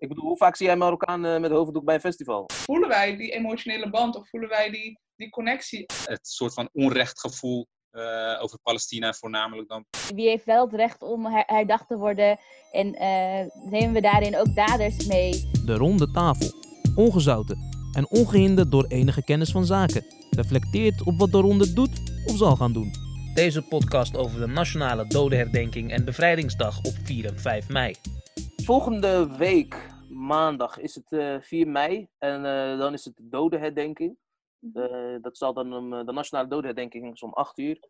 Ik bedoel, hoe vaak zie jij Marokkaan met hoofddoek bij een festival? Voelen wij die emotionele band of voelen wij die, die connectie? Het soort van onrechtgevoel uh, over Palestina voornamelijk dan. Wie heeft wel het recht om herdacht te worden en uh, nemen we daarin ook daders mee? De ronde tafel, ongezouten en ongehinderd door enige kennis van zaken, reflecteert op wat de ronde doet of zal gaan doen. Deze podcast over de Nationale Dodenherdenking en Bevrijdingsdag op 4 en 5 mei. Volgende week, maandag, is het uh, eh, 4 mei en dan is het de Dodenherdenking. Uh, dat zal dan om de Nationale Dodenherdenking is om 8 uur.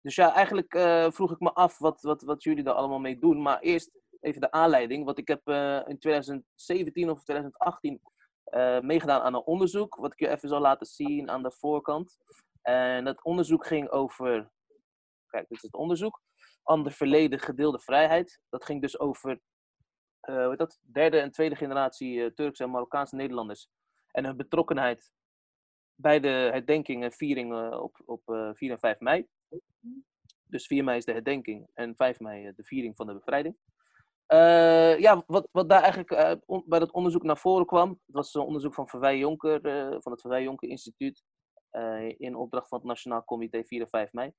Dus ja, eigenlijk vroeg ik me af wat, wat, wat jullie daar allemaal mee doen. Maar eerst even de aanleiding. Want ik heb in 2017 of 2018 meegedaan aan een onderzoek. Wat ik je even zal laten zien aan de voorkant. En dat onderzoek ging over. Kijk, dit is het onderzoek. Ander verleden, gedeelde vrijheid. Dat ging dus over. Heet dat? Derde en tweede generatie Turkse en Marokkaanse Nederlanders en hun betrokkenheid bij de herdenking en viering eh, op, op 4 eh, en 5 mei. Dus 4 mei is de herdenking en 5 mei de viering van de bevrijding. Uh, ja, wat, wat daar eigenlijk uh, bij dat onderzoek naar voren kwam, was een onderzoek van Verwij Jonker, uh, van het Verwij Jonker Instituut, in opdracht van het Nationaal Comité 4 en 5 mei.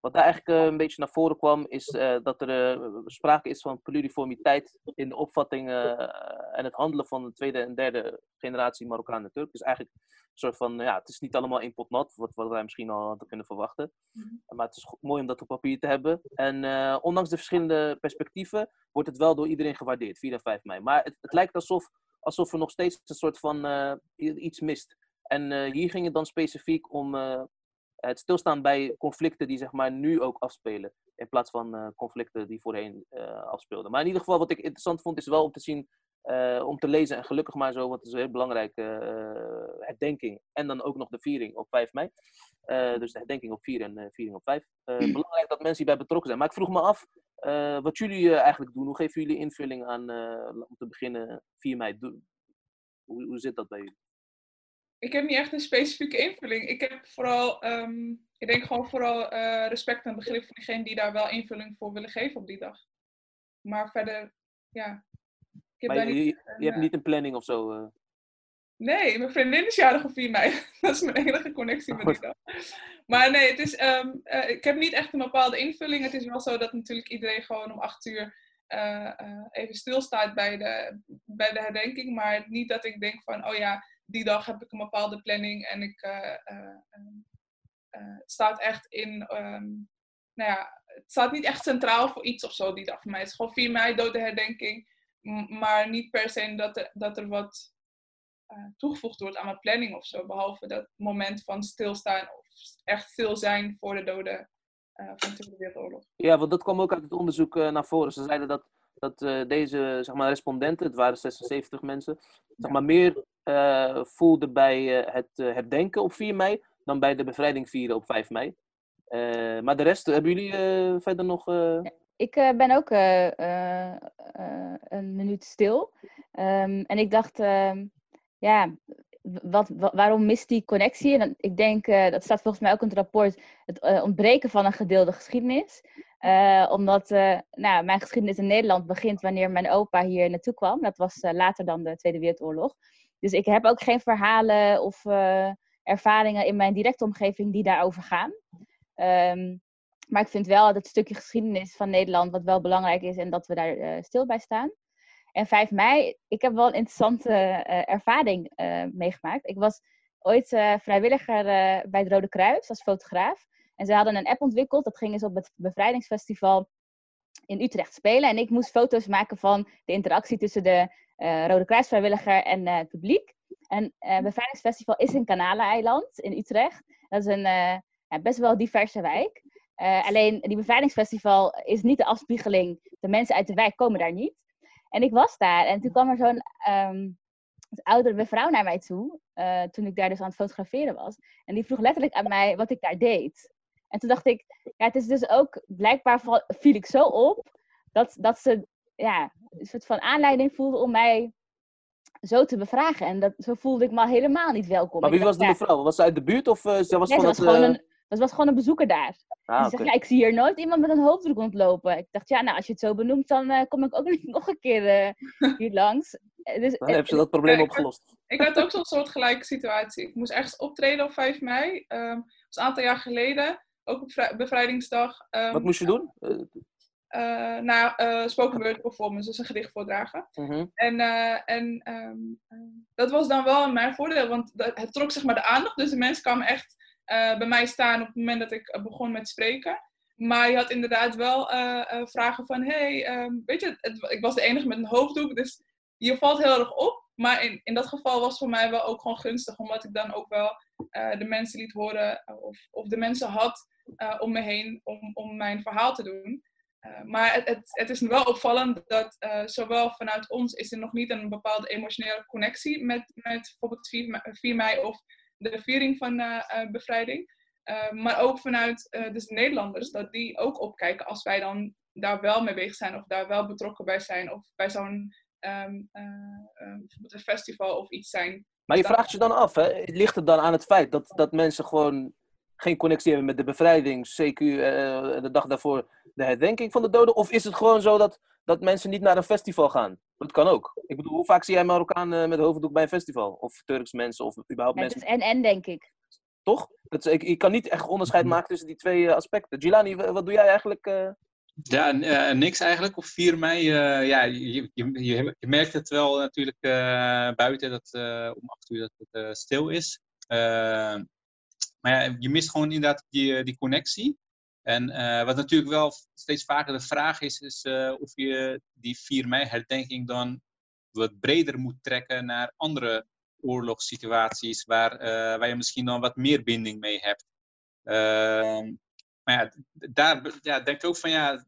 Wat daar eigenlijk uh, een beetje naar voren kwam, is uh, dat er uh, sprake is van pluriformiteit in de opvatting en het handelen van de tweede en derde generatie Marokkanen en Turk. Dus eigenlijk een soort van, ja, het is niet allemaal in pot nat, wat, wat wij misschien al hadden kunnen verwachten. Mm-hmm. Maar het is mooi om dat op papier te hebben. En ondanks de verschillende perspectieven, wordt het wel door iedereen gewaardeerd, 4 en 5 mei. Maar het, het lijkt alsof, alsof er nog steeds een soort van iets mist. En hier ging het dan specifiek om het stilstaan bij conflicten die zeg maar nu ook afspelen. In plaats van uh, conflicten die voorheen uh, afspeelden. Maar in ieder geval, wat ik interessant vond, is wel om te zien, uh, om te lezen en gelukkig maar zo, want het is een heel belangrijke herdenking. En dan ook nog de viering op 5 mei. dus de herdenking op 4 en viering op 5. belangrijk dat mensen hierbij betrokken zijn. Maar ik vroeg me af wat jullie eigenlijk doen. Hoe geven jullie invulling aan, om te beginnen, 4 mei? Hoe, hoe zit dat bij jullie? Ik heb niet echt een specifieke invulling. Ik heb vooral, um, ik denk gewoon vooral uh, respect en begrip voor diegenen die daar wel invulling voor willen geven op die dag. Maar verder, ja. Ik heb maar je, niet, je, je hebt niet een planning of zo? Uh... Nee, mijn vriendin is jarig op 4 mei. Dat is mijn enige connectie met die dag. Maar nee, het is, um, uh, ik heb niet echt een bepaalde invulling. Het is wel zo dat natuurlijk iedereen gewoon om 8 uur even stilstaat bij de, bij de herdenking. Maar niet dat ik denk van, oh ja, die dag heb ik een bepaalde planning en ik, uh, uh, het staat echt in, um, nou ja, het staat niet echt centraal voor iets of zo die dag voor mij. Het is gewoon 4 mei, dodenherdenking, maar niet per se dat er, dat er wat toegevoegd wordt aan mijn planning of zo, behalve dat moment van stilstaan of echt stil zijn voor de doden van de Tweede Wereldoorlog. Ja, want dat kwam ook uit het onderzoek naar voren. Ze zeiden dat dat uh, deze zeg maar, respondenten, het waren 76 mensen, zeg maar, meer uh, voelden bij uh, het herdenken op 4 mei dan bij de bevrijding vieren op 5 mei. maar de rest, hebben jullie verder nog... Ik ben ook een minuut stil. Um, en ik dacht, ehm, ja, wat, waarom mist die connectie? En ik denk, uh, dat staat volgens mij ook in het rapport, het uh, ontbreken van een gedeelde geschiedenis. Uh, omdat nou, mijn geschiedenis in Nederland begint wanneer mijn opa hier naartoe kwam. Dat was later dan de Tweede Wereldoorlog. Dus ik heb ook geen verhalen of ervaringen in mijn directe omgeving die daarover gaan. Um, maar ik vind wel dat het stukje geschiedenis van Nederland wat wel belangrijk is en dat we daar stil bij staan. En 5 mei, ik heb wel een interessante uh, ervaring uh, meegemaakt. Ik was ooit uh, vrijwilliger bij het Rode Kruis als fotograaf. En ze hadden een app ontwikkeld. Dat ging eens op het bevrijdingsfestival in Utrecht spelen. En ik moest foto's maken van de interactie tussen de Rode Kruisvrijwilliger en het publiek. En het bevrijdingsfestival is een Kanaleiland in Utrecht. Dat is een best wel diverse wijk. alleen die bevrijdingsfestival is niet de afspiegeling. De mensen uit de wijk komen daar niet. En ik was daar en toen kwam er zo'n um, oudere mevrouw naar mij toe, uh, toen ik daar dus aan het fotograferen was. En die vroeg letterlijk aan mij wat ik daar deed. En toen dacht ik, ja, het is dus ook, blijkbaar viel ik zo op, dat, dat ze ja, een soort van aanleiding voelde om mij zo te bevragen. En dat, zo voelde ik me helemaal niet welkom. Maar wie was de mevrouw? Was ze uit de buurt of uh, ze was nee, van ze was gewoon uh... een, Dat was gewoon een bezoeker daar. Ah, Die oké. zegt, ja, ik zie hier nooit iemand met een hoofddoek rondlopen. Ik dacht, ja, nou, als je het zo benoemt, dan eh, kom ik ook niet nog een keer eh, hier langs. Eh, Dus, Dan hebben ze dat probleem Ja, ik- opgelost. Ik had ook zo'n soortgelijke situatie. Ik moest ergens optreden op 5 mei. Ehm, dat was een aantal jaar geleden. Ook op vrij- bevrijdingsdag. Ehm, Wat moest je doen? Eh, eh, nou, eh, spoken word performance, dus een gedicht voordragen. mhm. En, eh, en ehm, eh, dat was dan wel mijn voordeel, want dat, het trok zeg maar de aandacht. Dus de mensen kwamen echt eh, bij mij staan op het moment dat ik eh, begon met spreken. Maar je had inderdaad wel eh, vragen van, hey, ehm, weet je, het, ik was de enige met een hoofddoek, dus je valt heel erg op. Maar in, in dat geval was het voor mij wel ook gewoon gunstig, omdat ik dan ook wel de mensen liet horen, of, of de mensen had om me heen om, om mijn verhaal te doen. Maar het, het, is wel opvallend dat zowel vanuit ons is er nog niet een bepaalde emotionele connectie met, met bijvoorbeeld 4 mei, 4 mei of de viering van eh, eh, bevrijding. Eh, maar ook vanuit dus de Nederlanders, dat die ook opkijken als wij dan daar wel mee bezig zijn of daar wel betrokken bij zijn of bij zo'n ehm, eh, eh, een festival of iets zijn. Maar je vraagt je dan af, hè? ligt het dan aan het feit dat, dat mensen gewoon geen connectie hebben met de bevrijding, CQ, de dag daarvoor de herdenking van de doden? Of is het gewoon zo dat, dat mensen niet naar een festival gaan? Dat kan ook. Ik bedoel, hoe vaak zie jij Marokkanen met hoofddoek bij een festival? Of Turks mensen, of überhaupt Ja, het mensen, is en-en, denk ik. toch? Dat, is- ik, ik kan niet echt onderscheid Mhm. maken tussen die twee eh, aspecten. Gilani, wa- wat doe jij eigenlijk? eh? Ja, eh, niks eigenlijk. Op 4 mei, eh, ja, je, je, je, merkt het wel natuurlijk eh, buiten dat eh, om 8 uur dat het eh, stil is. Eh, maar ja, je mist gewoon inderdaad die, eh, die connectie. En eh, wat natuurlijk wel steeds vaker de vraag is, is eh, of je die 4 mei herdenking dan wat breder moet trekken naar andere oorlogssituaties waar, eh, waar je misschien dan wat meer binding mee hebt. Ehm, maar ja, daar ja, denk ik ook van ja,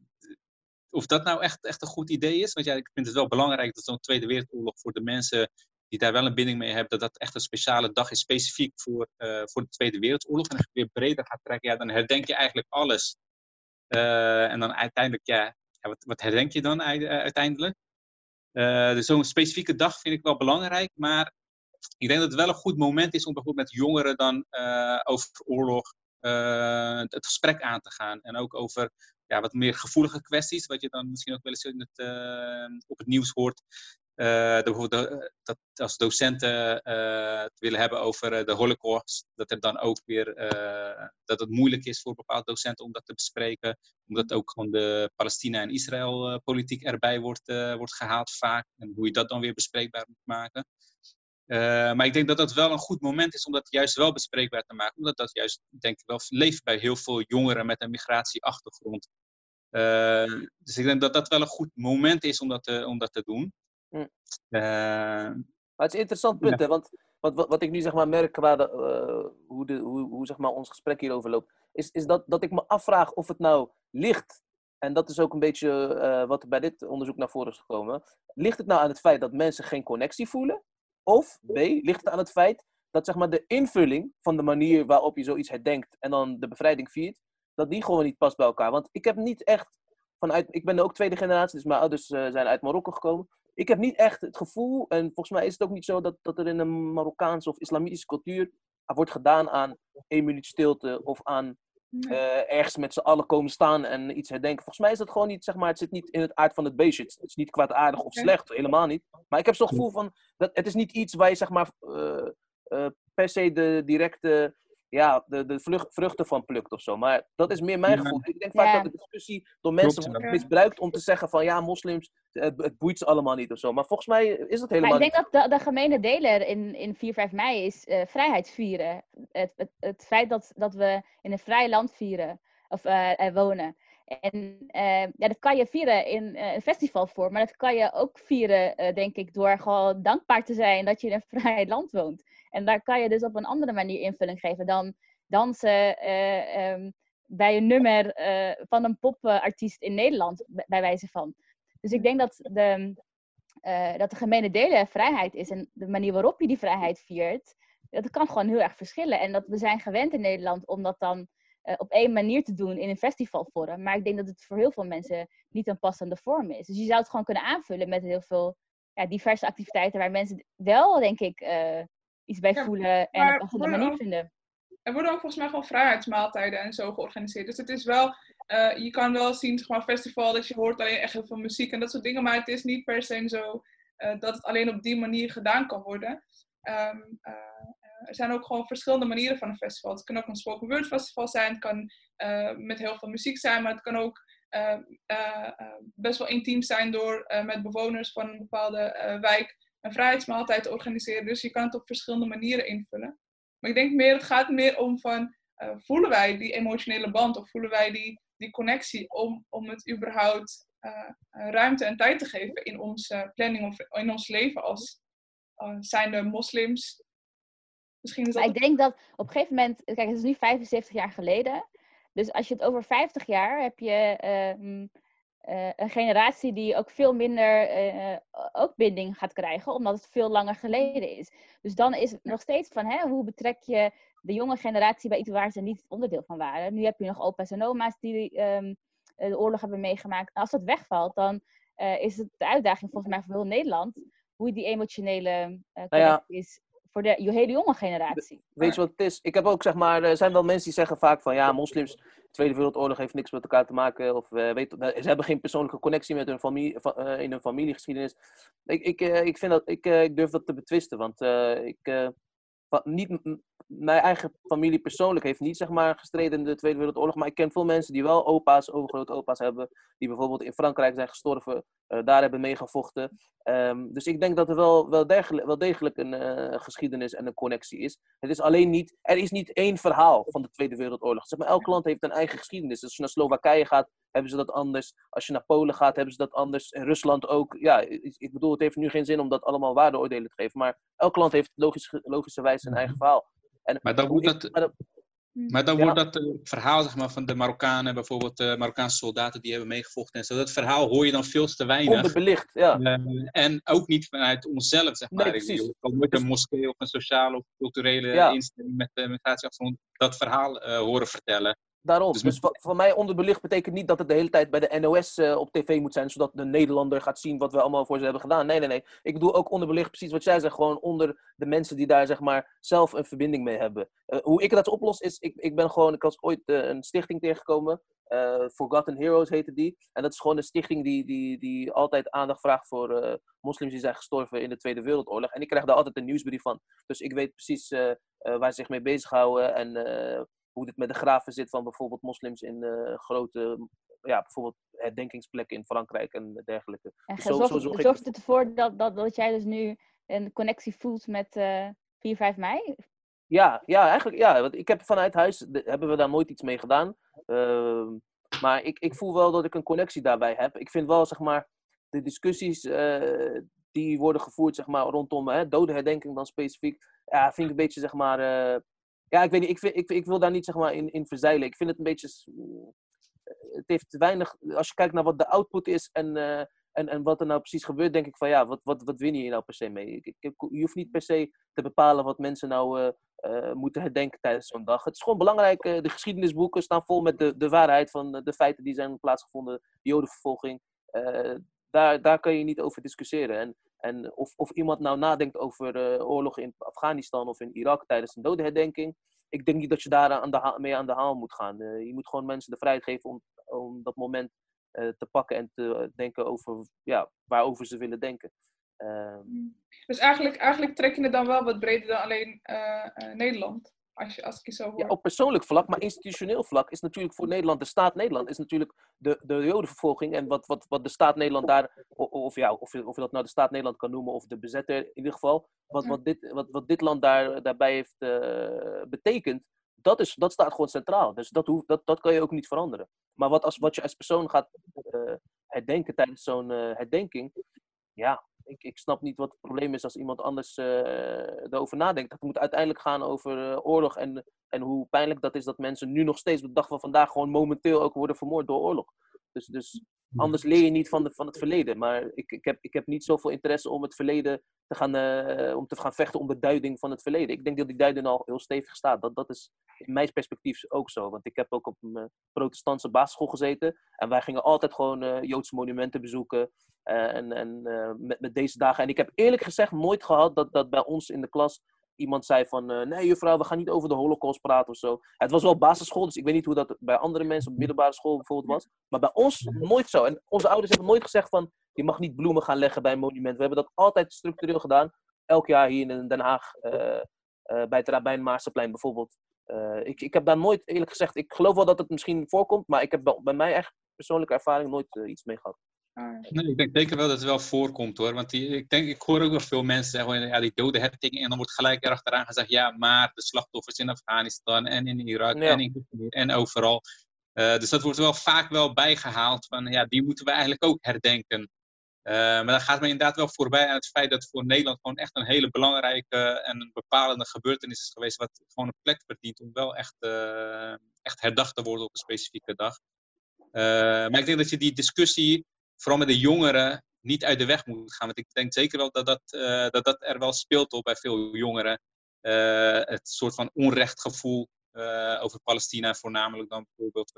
of dat nou echt, echt een goed idee is. Want ja, ik vind het wel belangrijk dat zo'n Tweede Wereldoorlog voor de mensen die daar wel een binding mee hebben, dat dat echt een speciale dag is, specifiek voor, eh, voor de Tweede Wereldoorlog. En als je weer breder gaat trekken, ja, dan herdenk je eigenlijk alles. Eh, en dan uiteindelijk, ja, ja wat, wat herdenk je dan eh, uiteindelijk? Dus zo'n specifieke dag vind ik wel belangrijk, maar ik denk dat het wel een goed moment is om bijvoorbeeld met jongeren dan over oorlog het gesprek aan te gaan. En ook over ja, wat meer gevoelige kwesties, wat je dan misschien ook wel eens in het, op het nieuws hoort. Eh, de- dat als docenten eh, het willen hebben over eh, de holocaust, dat er dan ook weer eh, dat het moeilijk is voor bepaalde docenten om dat te bespreken, omdat ook gewoon de Palestina- en Israël-politiek erbij wordt, eh, wordt gehaald vaak, en hoe je dat dan weer bespreekbaar moet maken. Eh, maar ik denk dat dat wel een goed moment is om dat juist wel bespreekbaar te maken. Omdat dat juist, denk ik wel, leeft bij heel veel jongeren met een migratieachtergrond. Eh, dus ik denk dat dat wel een goed moment is om dat om dat te doen. Hm. Eh, Maar het is een interessant punt, hè? Want wat, wat, wat ik nu zeg maar merk qua de, eh, hoe, de, hoe, hoe zeg maar ons gesprek hierover loopt, is, is dat, dat ik me afvraag of het nou ligt, en dat is ook een beetje eh, wat er bij dit onderzoek naar voren is gekomen, ligt het nou aan het feit dat mensen geen connectie voelen? Of B, ligt het aan het feit dat zeg maar, de invulling van de manier waarop je zoiets herdenkt en dan de bevrijding viert, dat die gewoon niet past bij elkaar? Want ik heb niet echt vanuit, ik ben ook tweede generatie, dus mijn ouders eh, zijn uit Marokko gekomen ik heb niet echt het gevoel, en volgens mij is het ook niet zo dat, dat er in een Marokkaanse of islamitische cultuur wordt gedaan aan één minuut stilte of aan Nee. eh, ergens met z'n allen komen staan en iets herdenken. Volgens mij is dat gewoon niet, zeg maar, het zit niet in het aard van het beestje. Het is niet kwaadaardig of slecht, helemaal niet. Maar ik heb zo'n gevoel van, dat, het is niet iets waar je, zeg maar, eh, eh, per se de directe, ja, de, de vruchten van plukt of zo. Maar dat is meer mijn Ja. gevoel. Ik denk vaak Ja. dat de discussie door mensen Klopt, wordt misbruikt om te zeggen van, ja, moslims, het, het boeit ze allemaal niet of zo. Maar volgens mij is dat helemaal Maar ik denk niet. dat de, de gemene deler in, in 4, 5 mei is eh, vrijheid vieren. Het, het, het feit dat, dat we in een vrij land vieren of eh, eh, wonen. En eh, ja, dat kan je vieren in eh, een festivalvorm, maar dat kan je ook vieren, eh, denk ik, door gewoon dankbaar te zijn dat je in een vrij land woont. En daar kan je dus op een andere manier invulling geven dan dansen eh, ehm, bij een nummer van een popartiest in Nederland, bij wijze van. Dus ik denk dat de, dat de gemene delen vrijheid is en de manier waarop je die vrijheid viert, dat kan gewoon heel erg verschillen. En dat we zijn gewend in Nederland om dat dan eh, op één manier te doen in een festivalvorm. Maar ik denk dat het voor heel veel mensen niet een passende vorm is. Dus je zou het gewoon kunnen aanvullen met heel veel ja, diverse activiteiten waar mensen wel, denk ik, eh, iets bij Ja, voelen en maar een voor- manier vinden. er worden ook volgens mij gewoon vrijheidsmaaltijden en zo georganiseerd. Dus het is wel, eh, je kan wel zien, zeg maar, festival, dat je hoort alleen echt heel veel muziek en dat soort dingen. Maar het is niet per se zo dat het alleen op die manier gedaan kan worden. Ehm, uh, er zijn ook gewoon verschillende manieren van een festival. Het kan ook een spoken word festival zijn, het kan met heel veel muziek zijn, maar het kan ook best wel intiem zijn door met bewoners van een bepaalde wijk een vrijheidsmaaltijd te organiseren. Dus je kan het op verschillende manieren invullen. Maar ik denk meer, het gaat meer om van, voelen wij die emotionele band of voelen wij die, die connectie om, om het überhaupt ruimte en tijd te geven in onze planning of in ons leven als zijnde moslims. Misschien is dat... Ik denk dat op een gegeven moment, kijk, het is nu 75 jaar geleden. Dus als je het over 50 jaar heb je ehm, uh, een generatie die ook veel minder uh, ook binding gaat krijgen, omdat het veel langer geleden is. Dus dan is het nog steeds van, hè, hoe betrek je de jonge generatie bij iets waar ze niet onderdeel van waren. Nu heb je nog opa's en oma's die um, de oorlog hebben meegemaakt. als dat wegvalt, dan uh, is het de uitdaging volgens mij voor heel Nederland, hoe die emotionele connectie nou ja. is voor de hele jonge generatie. Weet je wat het is? Ik heb ook, zeg maar, er zijn wel mensen die zeggen vaak van, ja, moslims, de Tweede Wereldoorlog heeft niks met elkaar te maken. Of uh, weet, ze hebben geen persoonlijke connectie met hun familie, in hun familiegeschiedenis. Ik, ik, ik, vind dat, ik, ik durf dat te betwisten, want ik, niet, mijn eigen familie persoonlijk heeft niet zeg maar, gestreden in de Tweede Wereldoorlog. Maar ik ken veel mensen die wel opa's, overgrootopa's hebben. Die bijvoorbeeld in Frankrijk zijn gestorven. Uh, daar hebben meegevochten. Um, dus ik denk dat er wel, wel, degelijk, wel degelijk een uh, geschiedenis en een connectie is. Het is alleen niet, er is niet één verhaal van de Tweede Wereldoorlog. Zeg maar, elk land heeft een eigen geschiedenis. Als je naar Slowakije gaat, hebben ze dat anders. Als je naar Polen gaat, hebben ze dat anders. In Rusland ook. Ja, ik bedoel, het heeft nu geen zin om dat allemaal waardeoordelen te geven. Maar elk land heeft logisch, logischerwijs zijn eigen verhaal. En maar dan wordt dat, maar, maar dan ja. wordt dat uh, verhaal zeg maar, van de Marokkanen, bijvoorbeeld de uh, Marokkaanse soldaten die hebben meegevochten en zo. Dat verhaal hoor je dan veel te weinig. Onderbelicht, ja. Uh, en ook niet vanuit onszelf, zeg maar. Nee, ik kan nooit een moskee of een sociale of culturele ja. instelling met uh, migratieachtergrond dat verhaal horen vertellen. Daarom. Dus, dus voor mij onderbelicht betekent niet dat het de hele tijd bij de NOS uh, op tv moet zijn, zodat de Nederlander gaat zien wat we allemaal voor ze hebben gedaan. Nee, nee, nee. Ik bedoel ook onderbelicht precies wat jij zegt, gewoon onder de mensen die daar zeg maar zelf een verbinding mee hebben. Uh, hoe ik dat oplos is, ik, ik ben gewoon, ik was ooit uh, een stichting tegengekomen. Forgotten Heroes heette die. En dat is gewoon een stichting die, die, die altijd aandacht vraagt voor moslims die zijn gestorven in de Tweede Wereldoorlog. En ik krijg daar altijd een nieuwsbrief van. Dus ik weet precies waar ze zich mee bezighouden en hoe het met de graven zit van bijvoorbeeld moslims in uh, grote, ja, bijvoorbeeld herdenkingsplekken in Frankrijk en dergelijke. En dus zo, zo zorgt, het ervoor dat, dat, dat jij dus nu een connectie voelt met uh, 4, 5 mei? Ja, ja, eigenlijk ja. Want ik heb vanuit huis, de, hebben we daar nooit iets mee gedaan. Uh, maar ik, ik voel wel dat ik een connectie daarbij heb. Ik vind wel, zeg maar, de discussies uh, die worden gevoerd, zeg maar, rondom hè, dodenherdenking dan specifiek. Ja, vind ik een beetje, zeg maar, uh, ja, ik weet niet, ik, vind, ik, ik wil daar niet zeg maar in, in verzeilen. Ik vind het een beetje. Het heeft weinig. Als je kijkt naar wat de output is en, uh, en, en wat er nou precies gebeurt, denk ik van ja, wat, wat, wat win je hier nou per se mee? Ik, ik, je hoeft niet per se te bepalen wat mensen nou uh, moeten herdenken tijdens zo'n dag. Het is gewoon belangrijk. de geschiedenisboeken staan vol met de, de waarheid van de feiten die zijn plaatsgevonden, de jodenvervolging. daar, daar kan je niet over discussiëren. En en of, of iemand nou nadenkt over uh, oorlog in Afghanistan of in Irak tijdens een dodenherdenking. Ik denk niet dat je daar aan de mee aan de haal moet gaan. Uh, je moet gewoon mensen de vrijheid geven om, om dat moment uh, te pakken en te denken over ja, waarover ze willen denken. Ehm, dus eigenlijk, eigenlijk trek je het dan wel wat breder dan alleen Nederland? Als, je, als ik je zo hoor. Ja, op persoonlijk vlak, maar institutioneel vlak is natuurlijk voor Nederland, de staat Nederland, is natuurlijk de, de jodenvervolging en wat, wat, wat de staat Nederland daar, of, ja, of, je, of je dat nou de staat Nederland kan noemen of de bezetter in ieder geval, wat, wat, dit, wat, wat dit land daar, daarbij heeft uh, betekend, dat, is, dat staat gewoon centraal. Dus dat, hoef, dat, dat kan je ook niet veranderen. Maar wat, als, wat je als persoon gaat uh, herdenken tijdens zo'n uh, herdenking, ja, ik, ik snap niet wat het probleem is als iemand anders uh, erover nadenkt. Het moet uiteindelijk gaan over uh, oorlog en, en hoe pijnlijk dat is dat mensen nu nog steeds op de dag van vandaag gewoon momenteel ook worden vermoord door oorlog. Dus, dus anders leer je niet van, de, van het verleden. Maar ik, ik, heb, ik heb niet zoveel interesse om het verleden te gaan, uh, om te gaan vechten om de duiding van het verleden. Ik denk dat die duiding al heel stevig staat. Dat, dat is in mijn perspectief ook zo. Want ik heb ook op een protestantse basisschool gezeten. En wij gingen altijd gewoon Joodse monumenten bezoeken. Uh, en en uh, met, deze dagen. En ik heb eerlijk gezegd nooit gehad dat, dat bij ons in de klas iemand zei van, eh, nee juffrouw, we gaan niet over de holocaust praten of zo. Het was wel basisschool, dus ik weet niet hoe dat bij andere mensen op middelbare school bijvoorbeeld was. Maar bij ons nooit zo. En onze ouders hebben nooit gezegd van, je mag niet bloemen gaan leggen bij een monument. We hebben dat altijd structureel gedaan. Elk jaar hier in Den Haag, uh, uh, bij het Rabijn Maarsenplein bijvoorbeeld. Uh, ik, ik heb daar nooit, eerlijk gezegd, ik geloof wel dat het misschien voorkomt, maar ik heb bij mij echt persoonlijke ervaring nooit iets mee gehad. Nee, ik denk zeker wel dat het wel voorkomt hoor. Want die, ik, denk, ik hoor ook wel veel mensen zeggen, ja, die dode hertingen. En dan wordt gelijk erachteraan gezegd, ja, maar de slachtoffers in Afghanistan en in Irak ja. en in en overal. Uh, dus dat wordt wel vaak wel bijgehaald van, ja, die moeten we eigenlijk ook herdenken. Uh, maar dan gaat men inderdaad wel voorbij aan het feit dat voor Nederland gewoon echt een hele belangrijke en een bepalende gebeurtenis is geweest, wat gewoon een plek verdient om wel echt, uh, echt herdacht te worden op een specifieke dag. maar ik denk dat je die discussie vooral met de jongeren niet uit de weg moet gaan. Want ik denk zeker wel dat dat, dat, dat er wel speelt op bij veel jongeren. Het soort van onrechtgevoel uh, over Palestina voornamelijk dan bijvoorbeeld.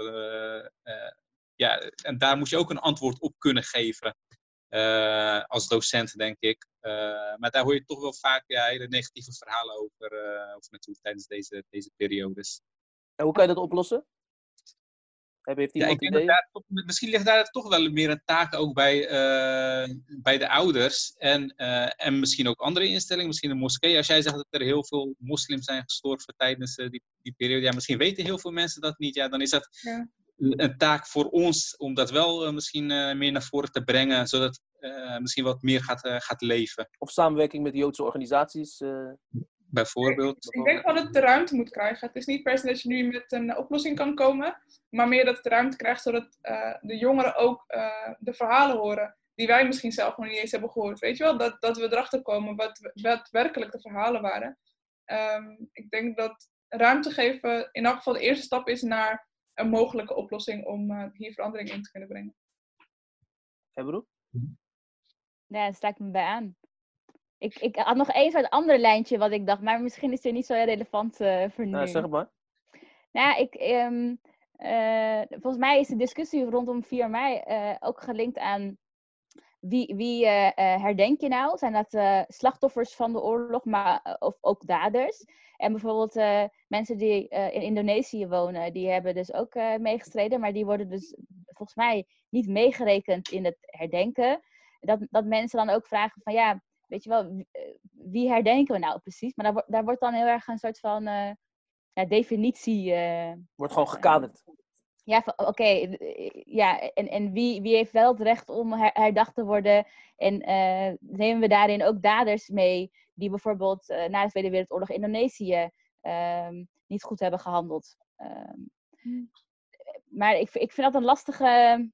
ja, en daar moet je ook een antwoord op kunnen geven. Als docent, denk ik. maar daar hoor je toch wel vaak ja, hele negatieve verhalen over, over natuurlijk tijdens deze, deze periodes. En hoe kan je dat oplossen? Heeft ja, ik denk dat daar, misschien ligt daar toch wel meer een taak ook bij, uh, bij de ouders en, uh, en misschien ook andere instellingen, misschien een moskee. Als jij zegt dat er heel veel moslims zijn gestorven tijdens uh, die, die periode, ja, misschien weten heel veel mensen dat niet. Ja, dan is dat ja. Een taak voor ons om dat wel misschien meer naar voren te brengen, zodat misschien wat meer gaat, gaat leven. Of samenwerking met Joodse organisaties bijvoorbeeld? Ik denk wel dat het de ruimte moet krijgen. Het is niet per se dat je nu met een oplossing kan komen, maar meer dat het de ruimte krijgt zodat uh, de jongeren ook uh, de verhalen horen die wij misschien zelf nog niet eens hebben gehoord. Weet je wel, dat, dat we erachter komen wat, wat werkelijk de verhalen waren. Um, ik denk dat ruimte geven in elk geval de eerste stap is naar een mogelijke oplossing om uh, hier verandering in te kunnen brengen. Hebro? Ja, daar sta ik me bij aan. Ik, ik had nog even een ander lijntje wat ik dacht, maar misschien is het niet zo relevant uh, voor nu. Nou, zeg maar. Nou, ik, um, uh, volgens mij is de discussie rondom 4 mei uh, ook gelinkt aan wie, wie herdenk je nou? Zijn dat slachtoffers van de oorlog, maar of ook daders? En bijvoorbeeld mensen die in Indonesië wonen, die hebben dus ook meegestreden, maar die worden dus volgens mij niet meegerekend in het herdenken. Dat, dat mensen dan ook vragen van ja, weet je wel, wie herdenken we nou precies? Maar daar, daar wordt dan heel erg een soort van ja, definitie. Wordt gewoon gekaderd. Ja, oké. Okay, ja, en, en wie, wie heeft wel het recht om her, herdacht te worden? En uh, nemen we daarin ook daders mee die bijvoorbeeld na de Tweede Wereldoorlog Indonesië um, niet goed hebben gehandeld? Um, maar ik, ik vind dat een lastige,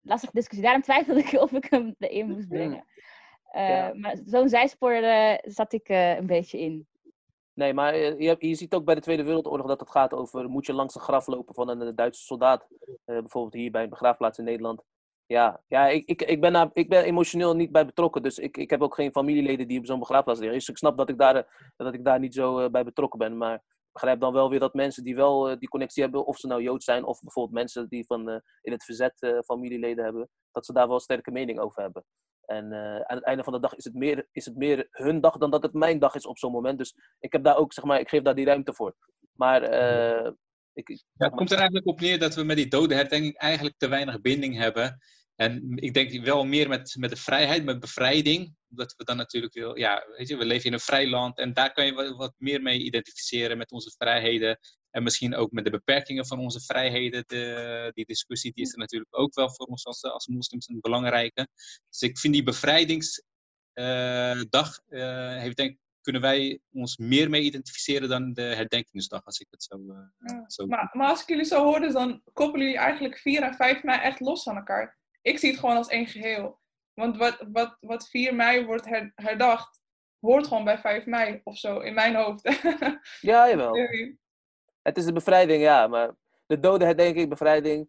lastige discussie. Daarom twijfelde ik of ik hem erin moest brengen. Uh, ja. Maar zo'n zijspoor zat ik een beetje in. Nee, maar je, je, ziet ook bij de Tweede Wereldoorlog dat het gaat over... moet je langs een graf lopen van een Duitse soldaat. bijvoorbeeld hier bij een begraafplaats in Nederland. Ja, ja ik, ik, ik, ben ik ben emotioneel niet bij betrokken. Dus ik, ik heb ook geen familieleden die op zo'n begraafplaats liggen. Dus ik snap dat ik daar, dat ik daar niet zo bij betrokken ben. Maar ik begrijp dan wel weer dat mensen die wel die connectie hebben... of ze nou Jood zijn of bijvoorbeeld mensen die van, in het verzet familieleden hebben... dat ze daar wel sterke mening over hebben. En uh, aan het einde van de dag is het, meer, is het meer hun dag dan dat het mijn dag is op zo'n moment. Dus ik heb daar ook, zeg maar, ik geef daar die ruimte voor. Maar uh, ik, het komt er eigenlijk op neer dat we met die dode herdenking eigenlijk te weinig binding hebben. En ik denk wel meer met, met de vrijheid, met bevrijding. Omdat we dan natuurlijk wil, ja, weet je, we leven in een vrij land en daar kan je wat meer mee identificeren met onze vrijheden. En misschien ook met de beperkingen van onze vrijheden. De, die discussie die is er natuurlijk ook wel voor ons als, als moslims een belangrijke. Dus ik vind die bevrijdingsdag, uh, heeft denk kunnen wij ons meer mee identificeren dan de herdenkingsdag, als ik het zo, uh, ja. zo maar, maar, als ik jullie zo hoorde, dan koppelen jullie eigenlijk 4 en 5 mei echt los van elkaar. Ik zie het gewoon als één geheel. Want wat, wat, wat 4 mei wordt her, herdacht, hoort gewoon bij 5 mei of zo, in mijn hoofd. ja, jawel. Het is de bevrijding, ja, maar de dode herdenking, bevrijding.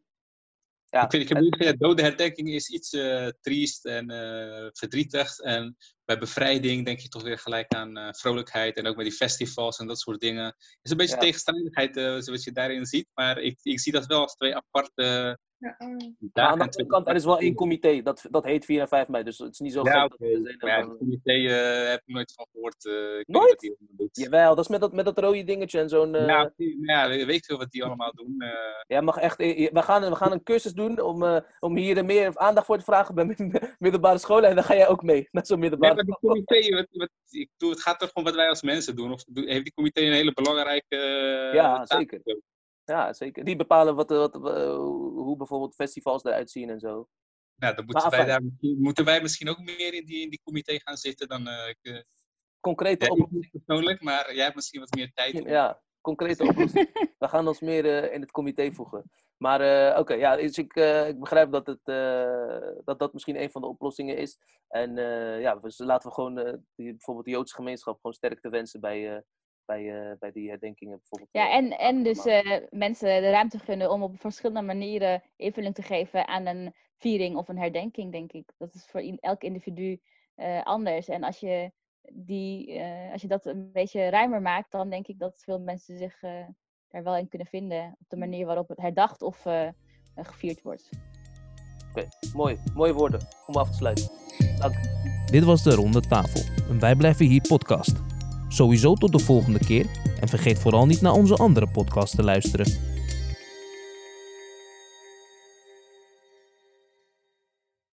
Ja, ik vind, ik heb het... dode herdenking is iets uh, triest en uh, verdrietig. En bij bevrijding denk je toch weer gelijk aan uh, vrolijkheid. En ook met die festivals en dat soort dingen. Het is een beetje ja. tegenstrijdigheid zoals je daarin ziet. Maar ik, ik zie dat wel als twee aparte Ja, oh. Daar aan de andere kant, er is wel één comité. Dat, dat heet 4 en 5 mei. Dus het is niet zo Ja, gek oké. dat we zijn Maar ja, het comité eh, heb ik nooit van gehoord. eh, ik weet niet Nooit? doet. Jawel, dat is met dat, met dat rode dingetje en zo'n... eh, Ja, oké, maar ja, weet veel wat die allemaal doen. eh. Jij mag echt, eh, we gaan, we gaan een cursus doen om, eh, om hier meer aandacht voor te vragen bij mid- middelbare scholen. En dan ga jij ook mee naar zo'n Nee, middelbare maar die school. comité, wat, wat, ik doe, het gaat toch om wat wij als mensen doen? Of heeft die comité een hele belangrijke eh, Ja, taak? zeker. Ja, zeker. Die bepalen wat, wat, eh, hoe bijvoorbeeld festivals eruit zien en zo. Nou, dan moeten, wij daar, misschien- moeten wij misschien ook meer in die, in die comité gaan zitten dan eh, Concrete oplossingen. persoonlijk, maar jij hebt misschien wat meer tijd. om- Ja, concrete oplossingen. We gaan ons meer in het comité voegen. Maar oké, ja, dus ik, ik begrijp dat, het, dat dat misschien een van de oplossingen is. En ja, dus laten we gewoon die, bijvoorbeeld de Joodse gemeenschap gewoon sterkte wensen bij, bij, eh, bij die herdenkingen. Bijvoorbeeld, Ja, eh, en, en dus eh, mensen de ruimte gunnen om op verschillende manieren invulling te geven aan een viering of een herdenking, denk ik. Dat is voor elk individu eh, anders. En als je, die, eh, als je dat een beetje ruimer maakt, dan denk ik dat veel mensen zich eh, daar wel in kunnen vinden. Op de manier waarop het herdacht of gevierd wordt. Mooi, mooie woorden om af te sluiten. Dank. Dit was de Ronde Tafel, een Wij Blijven Hier podcast. Sowieso tot de volgende keer en vergeet vooral niet naar onze andere podcast te luisteren.